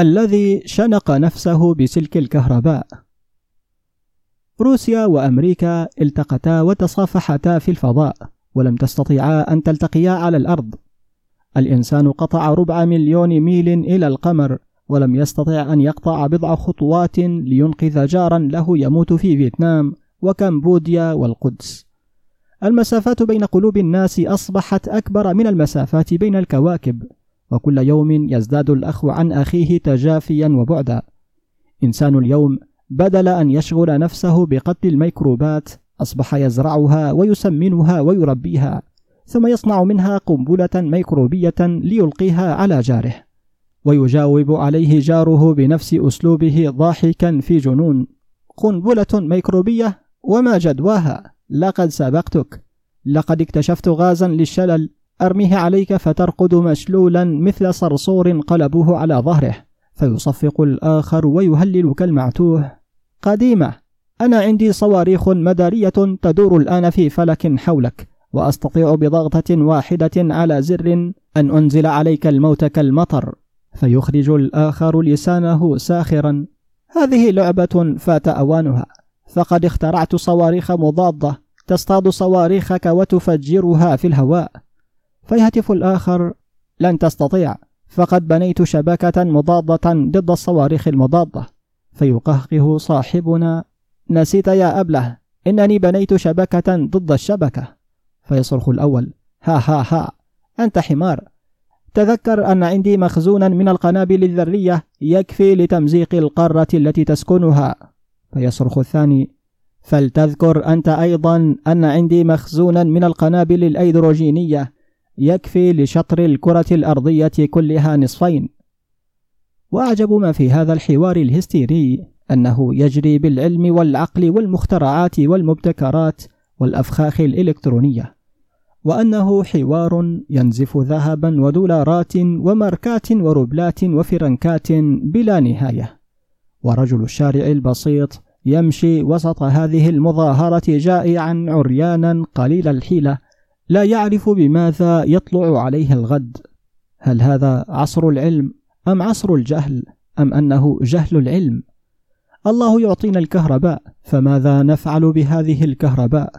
الذي شنق نفسه بسلك الكهرباء. روسيا وأمريكا التقتا وتصافحتا في الفضاء ولم تستطيعا أن تلتقيا على الأرض. الإنسان قطع ربع مليون ميل إلى القمر ولم يستطع أن يقطع بضع خطوات لينقذ جارا له يموت في فيتنام وكمبوديا والقدس. المسافات بين قلوب الناس أصبحت أكبر من المسافات بين الكواكب. وكل يوم يزداد الأخ عن أخيه تجافيا وبعدا. إنسان اليوم بدل أن يشغل نفسه بقتل الميكروبات أصبح يزرعها ويسمنها ويربيها ثم يصنع منها قنبلة ميكروبية ليلقيها على جاره ويجاوب عليه جاره بنفس أسلوبه ضاحكا في جنون. قنبلة ميكروبية؟ وما جدواها؟ لقد سبقتك. لقد اكتشفت غازا للشلل. أرميه عليك فترقد مشلولا مثل صرصور قلبوه على ظهره فيصفق الآخر ويهلل كالمعتوه قديمة أنا عندي صواريخ مدارية تدور الآن في فلك حولك وأستطيع بضغطة واحدة على زر أن أنزل عليك الموت كالمطر. فيخرج الآخر لسانه ساخرا. هذه لعبة فات أوانها. فقد اخترعت صواريخ مضادة تصطاد صواريخك وتفجرها في الهواء. فيهتف الآخر لن تستطيع. فقد بنيت شبكة مضادة ضد الصواريخ المضادة. فيقهقه صاحبنا نسيت يا أبلة إنني بنيت شبكة ضد الشبكة. فيصرخ الأول ها ها ها أنت حمار. تذكر أن عندي مخزونا من القنابل الذرية يكفي لتمزيق القارة التي تسكنها. فيصرخ الثاني فلتذكر أنت أيضا أن عندي مخزونا من القنابل الأيدروجينية يكفي لشطر الكرة الأرضية كلها نصفين. وأعجب ما في هذا الحوار الهستيري أنه يجري بالعلم والعقل والمخترعات والمبتكرات والأفخاخ الإلكترونية وأنه حوار ينزف ذهبا ودولارات وماركات وروبلات وفرنكات بلا نهاية. ورجل الشارع البسيط يمشي وسط هذه المظاهرة جائعا عريانا قليل الحيلة لا يعرف بماذا يطلع عليه الغد. هل هذا عصر العلم أم عصر الجهل أم أنه جهل العلم؟ الله يعطينا الكهرباء فماذا نفعل بهذه الكهرباء؟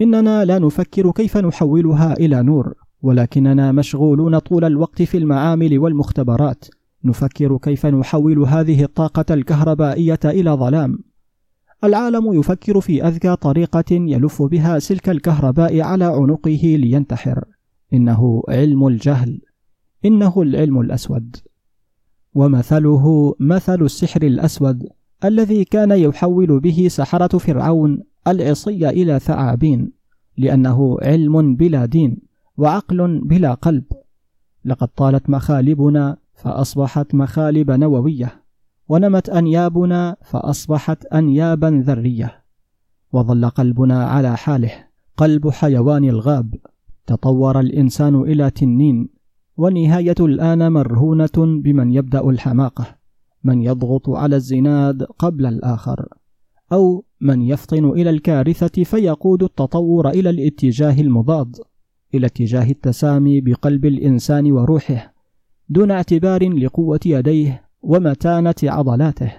إننا لا نفكر كيف نحولها إلى نور ولكننا مشغولون طول الوقت في المعامل والمختبرات. نفكر كيف نحول هذه الطاقة الكهربائية إلى ظلام. العالم يفكر في أذكى طريقة يلف بها سلك الكهرباء على عنقه لينتحر. إنه علم الجهل. إنه العلم الأسود. ومثله مثل السحر الأسود الذي كان يحول به سحرة فرعون العصي إلى ثعابين لأنه علم بلا دين وعقل بلا قلب. لقد طالت مخالبنا فأصبحت مخالب نووية. ونمت أنيابنا فأصبحت أنيابا ذرية وظل قلبنا على حاله. قلب حيوان الغاب. تطور الإنسان إلى تنين. والنهاية الآن مرهونة بمن يبدأ الحماقة. من يضغط على الزناد قبل الآخر. أو من يفطن إلى الكارثة فيقود التطور إلى الاتجاه المضاد إلى اتجاه التسامي بقلب الإنسان وروحه دون اعتبار لقوة يديه ومتانة عضلاته.